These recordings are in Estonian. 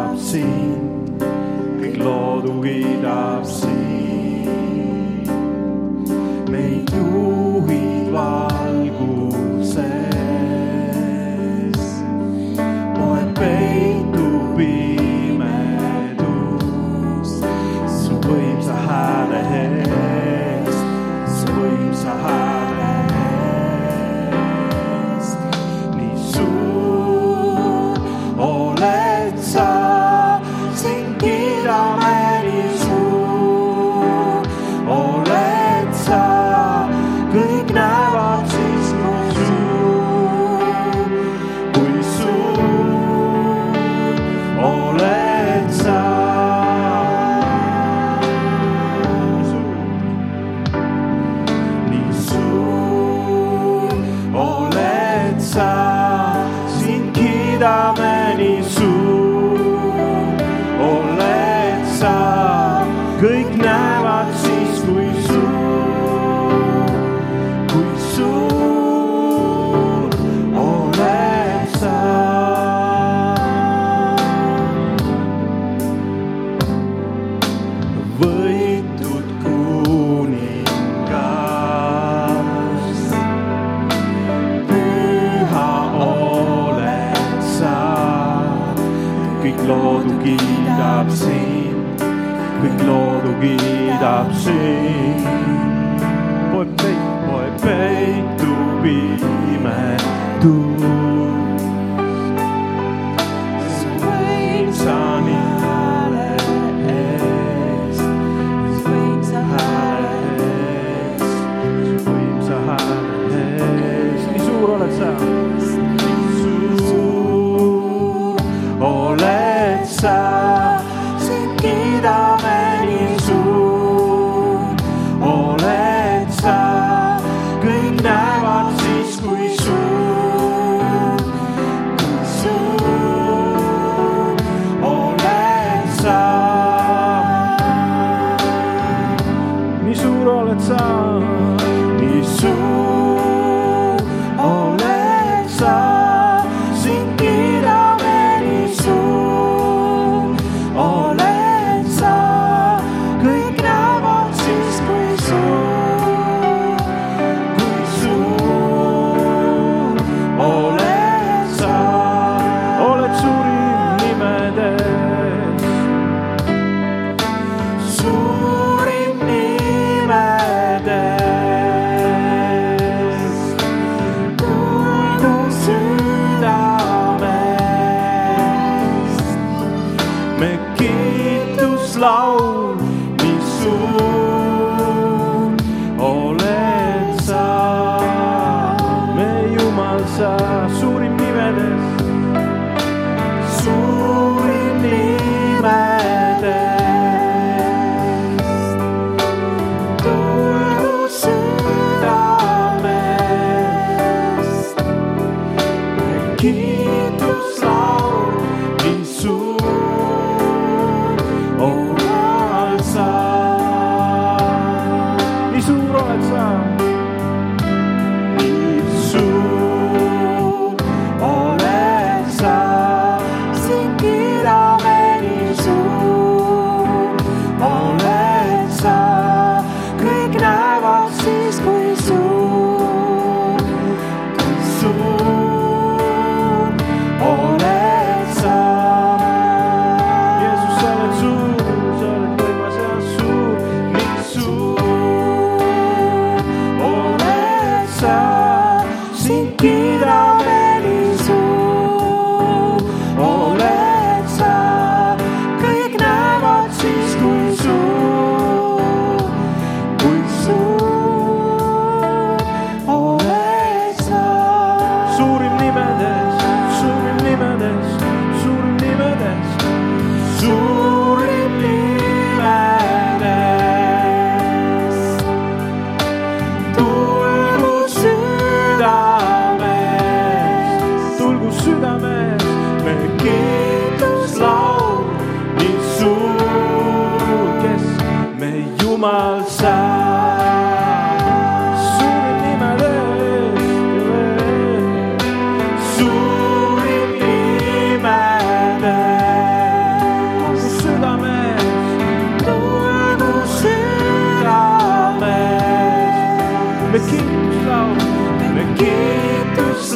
kiidab sind, kõik loodu kiidab sind, meid juhib vaid. võitud kuningas. püha oled sa, kõik loodu kiidab sind, kõik loodu kiidab sind.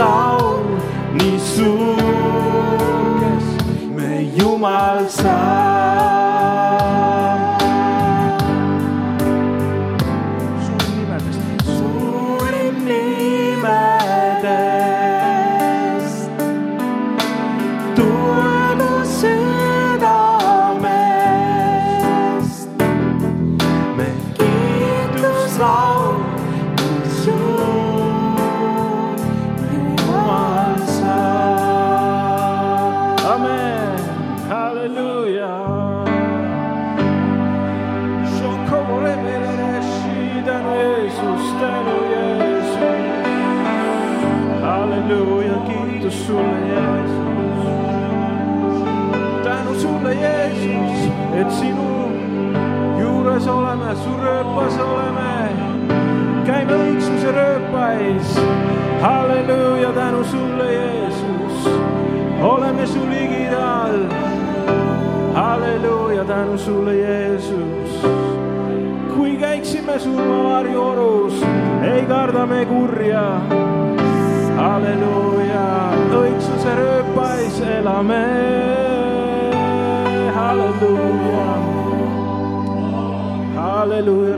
sau nii suures me Jumal saab. kiitus sulle, Jeesus. tänu sulle, Jeesus, et sinu juures oleme, su rööpas oleme. käime õigsuse rööpais. halleluuja, tänu sulle, Jeesus. oleme su ligidal. halleluuja, tänu sulle, Jeesus. kui käiksime surmavarju orus, ei karda me kurja halleluuja, õigsuse rööpais elame, halleluuja, halleluuja,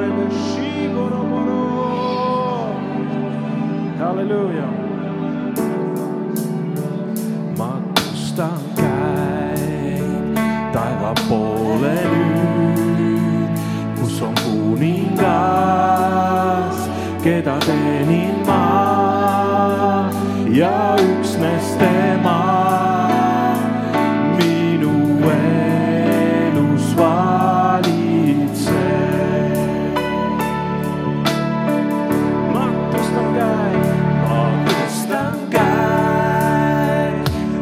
halleluuja. ja üksnes tema minu elus valitseb. ma tõstan käe, ma tõstan käe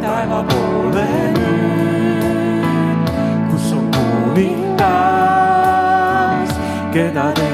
taeva poole nüüd, kus on kuningas, keda te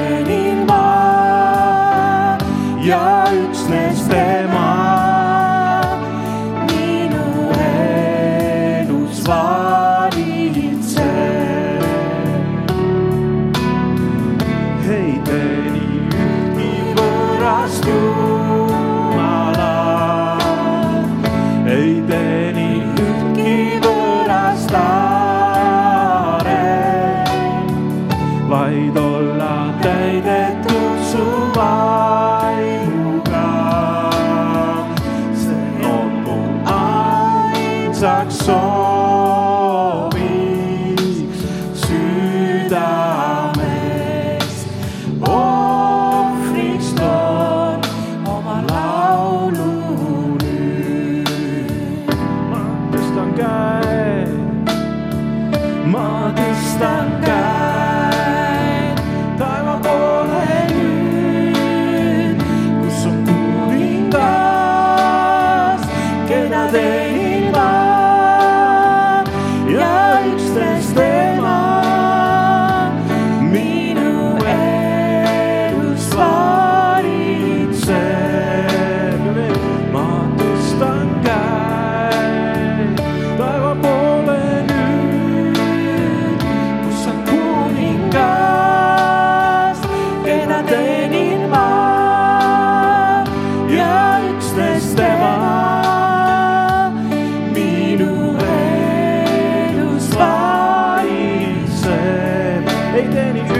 You.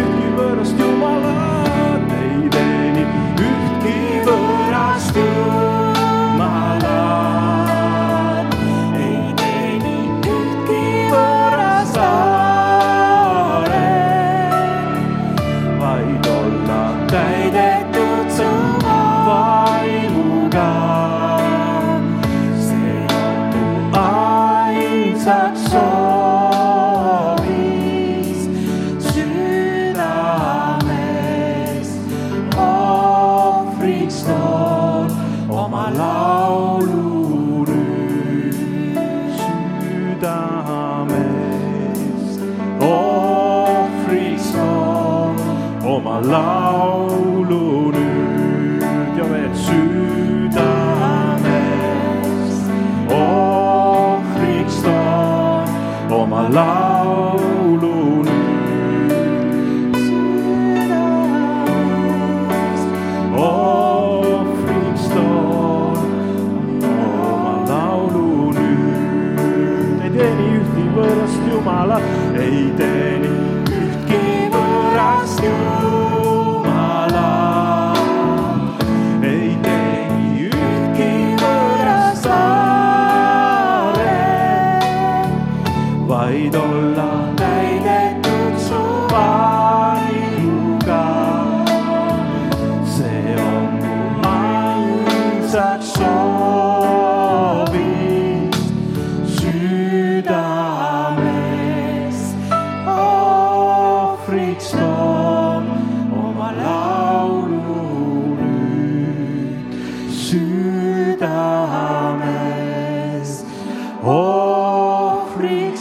allow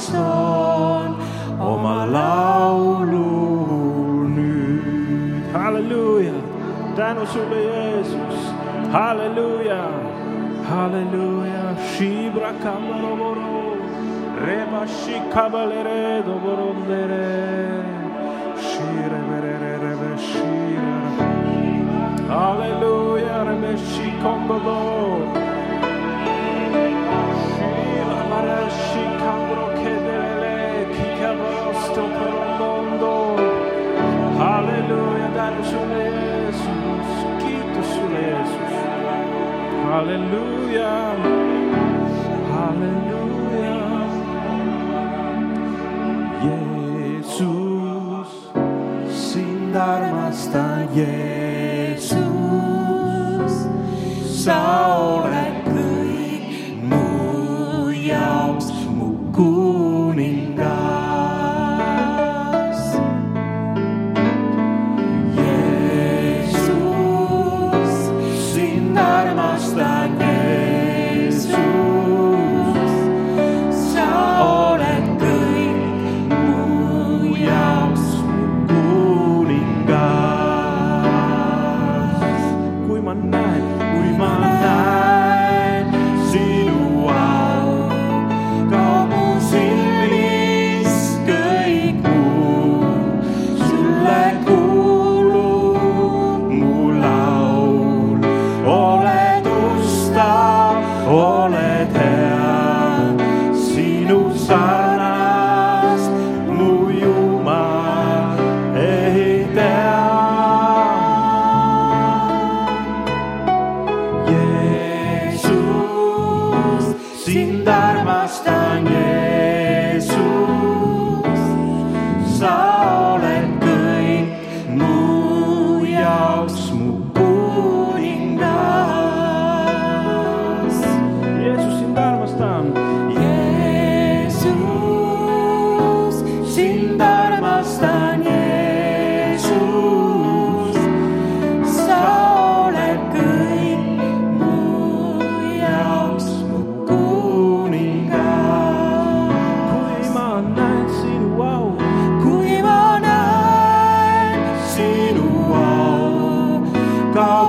stånd og mig lavlu ny. Halleluja. Danu sule Jesus. Halleluja. Halleluja. Shibra kamaro boro. Reba shikabalere doborondere. Shire berere rebe shire. Aleluya, aleluya. Jesús, sin dar más taller. sin dar más.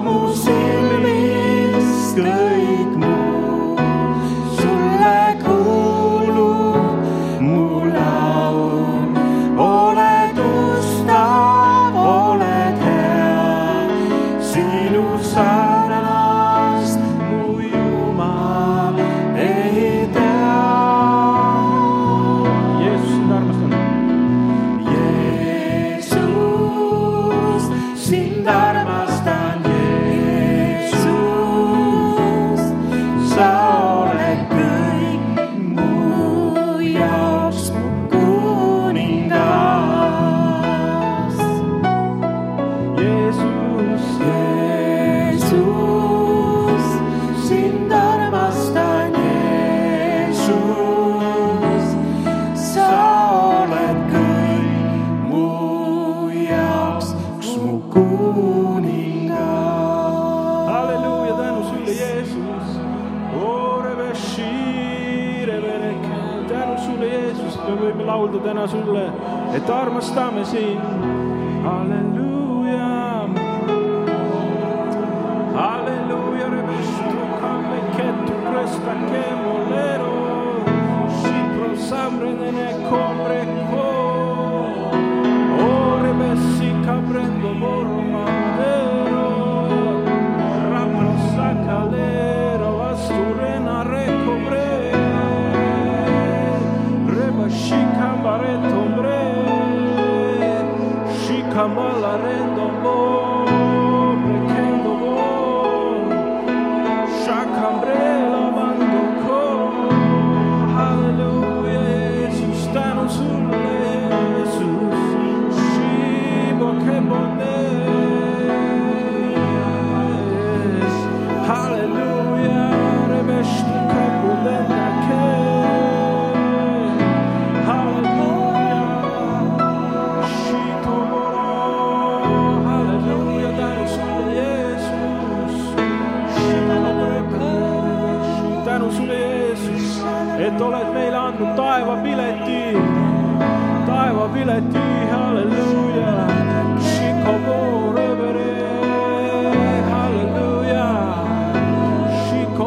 como anche molero si prosambre nelle cose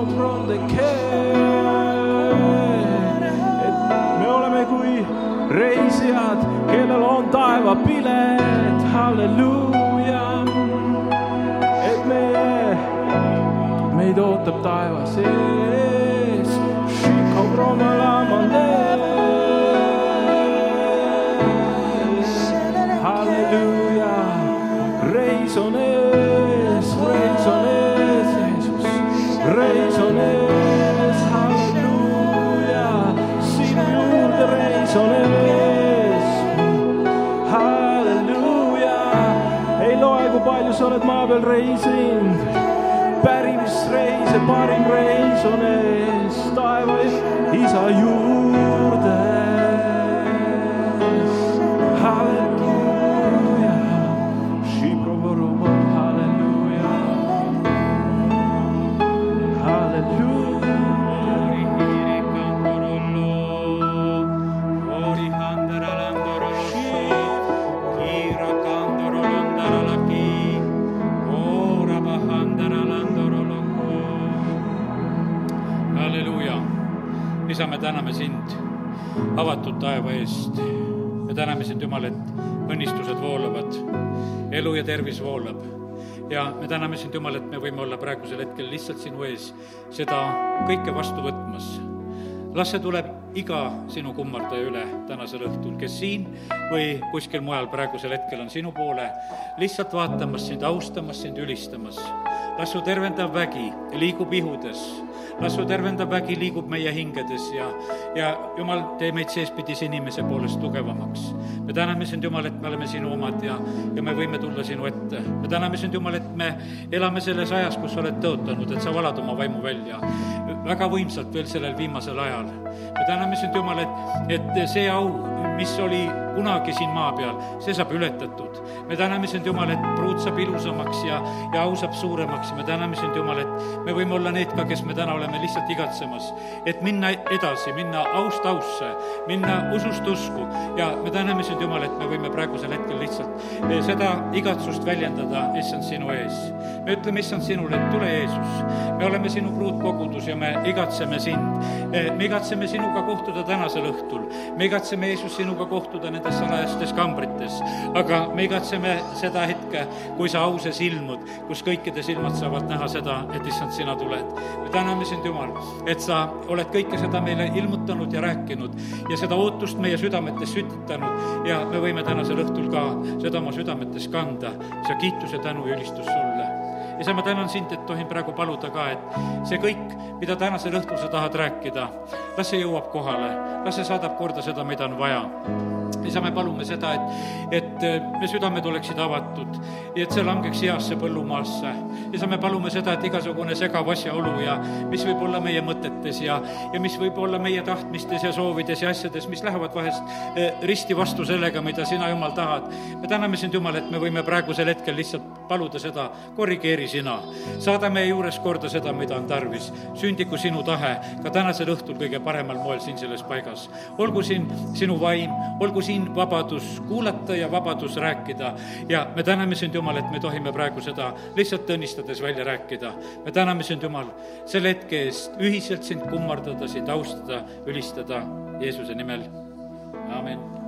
on rondekeel. et me oleme kui reisijad, kellel on taevapilet, halleluuja. et meie, meid ootab taevas ees. Palju sa oled maa peal reisinud, pärimisreise, parim reis on ees, taeva isa juurde, isa, me täname sind avatud taeva eest. me täname sind, Jumal, et õnnistused voolavad, elu ja tervis voolab ja me täname sind, Jumal, et me võime olla praegusel hetkel lihtsalt sinu ees seda kõike vastu võtmas las see tuleb iga sinu kummardaja üle tänasel õhtul, kes siin või kuskil mujal praegusel hetkel on sinu poole lihtsalt vaatamas sind, austamas sind, ülistamas. Las su tervendav vägi liigub ihudes, las su tervendav vägi liigub meie hingedes ja, ja Jumal, tee meid seespidise inimese poolest tugevamaks. me täname sind, Jumal, et me oleme sinu omad ja, ja me võime tulla sinu ette. me täname sind, Jumal, et me elame selles ajas, kus sa oled tõotanud, et sa valad oma vaimu välja väga võimsalt veel sellel viimasel ajal. me täname sind, Jumal, et, et see au, mis oli kunagi siin maa peal, see saab ületatud. me täname sind, Jumal, et pruut saab ilusamaks ja, ja au saab suuremaks ja me täname sind, Jumal, et me võime olla need ka, kes me täna oleme lihtsalt igatsemas, et minna edasi, minna aust ausse, minna usust usku ja me täname sind, Jumal, et me võime praegusel hetkel lihtsalt eh, seda igatsust väljendada, issand, sinu ees. me ütleme, issand, sinule, et tule Jeesus, me oleme sinu pruutkogudus ja me igatseme sind. me igatseme sinuga kohtuda tänasel õhtul, me igatseme, Jeesus, sinuga kohtuda nendes salajastes kambrites, aga me igatseme seda hetke, kui sa au sees ilmud, kus kõikide silmad saavad näha seda, et issand, sina tuled. me täname sind, Jumal, et sa oled kõike seda meile ilmutanud ja rääkinud ja seda ootust meie südametes sütitanud. Ja me võime tänasel õhtul ka seda oma südametes kanda, see kiituse, tänu ja ülistus sulle. Isa, ma tänan sind, et tohin praegu paluda ka, et see kõik, mida tänasel õhtul sa tahad rääkida, las see jõuab kohale, las see saadab korda seda, mida on vaja isa, me palume seda, et, et me südamed oleksid avatud ja et see langeks heasse põllumaasse. isa, me palume seda, et igasugune segav asjaolu ja mis võib olla meie mõtetes ja, ja mis võib olla meie tahtmistes ja soovides ja asjades, mis lähevad vahest eh, risti vastu sellega, mida sina, Jumal, tahad. me täname sind, Jumal, et me võime praegusel hetkel lihtsalt paluda seda, korrigeeri sina. saada meie juures korda seda, mida on tarvis. sündigu sinu tahe ka tänasel õhtul kõige paremal moel siin selles paigas. olgu siin sinu vaim, olgu siin vabadus kuulata ja vabadus rääkida. Ja me täname sind, Jumal, et me tohime praegu seda lihtsalt õnnistades välja rääkida. me täname sind, Jumal, selle hetke eest ühiselt sind kummardada, sind austada, ülistada Jeesuse nimel, amin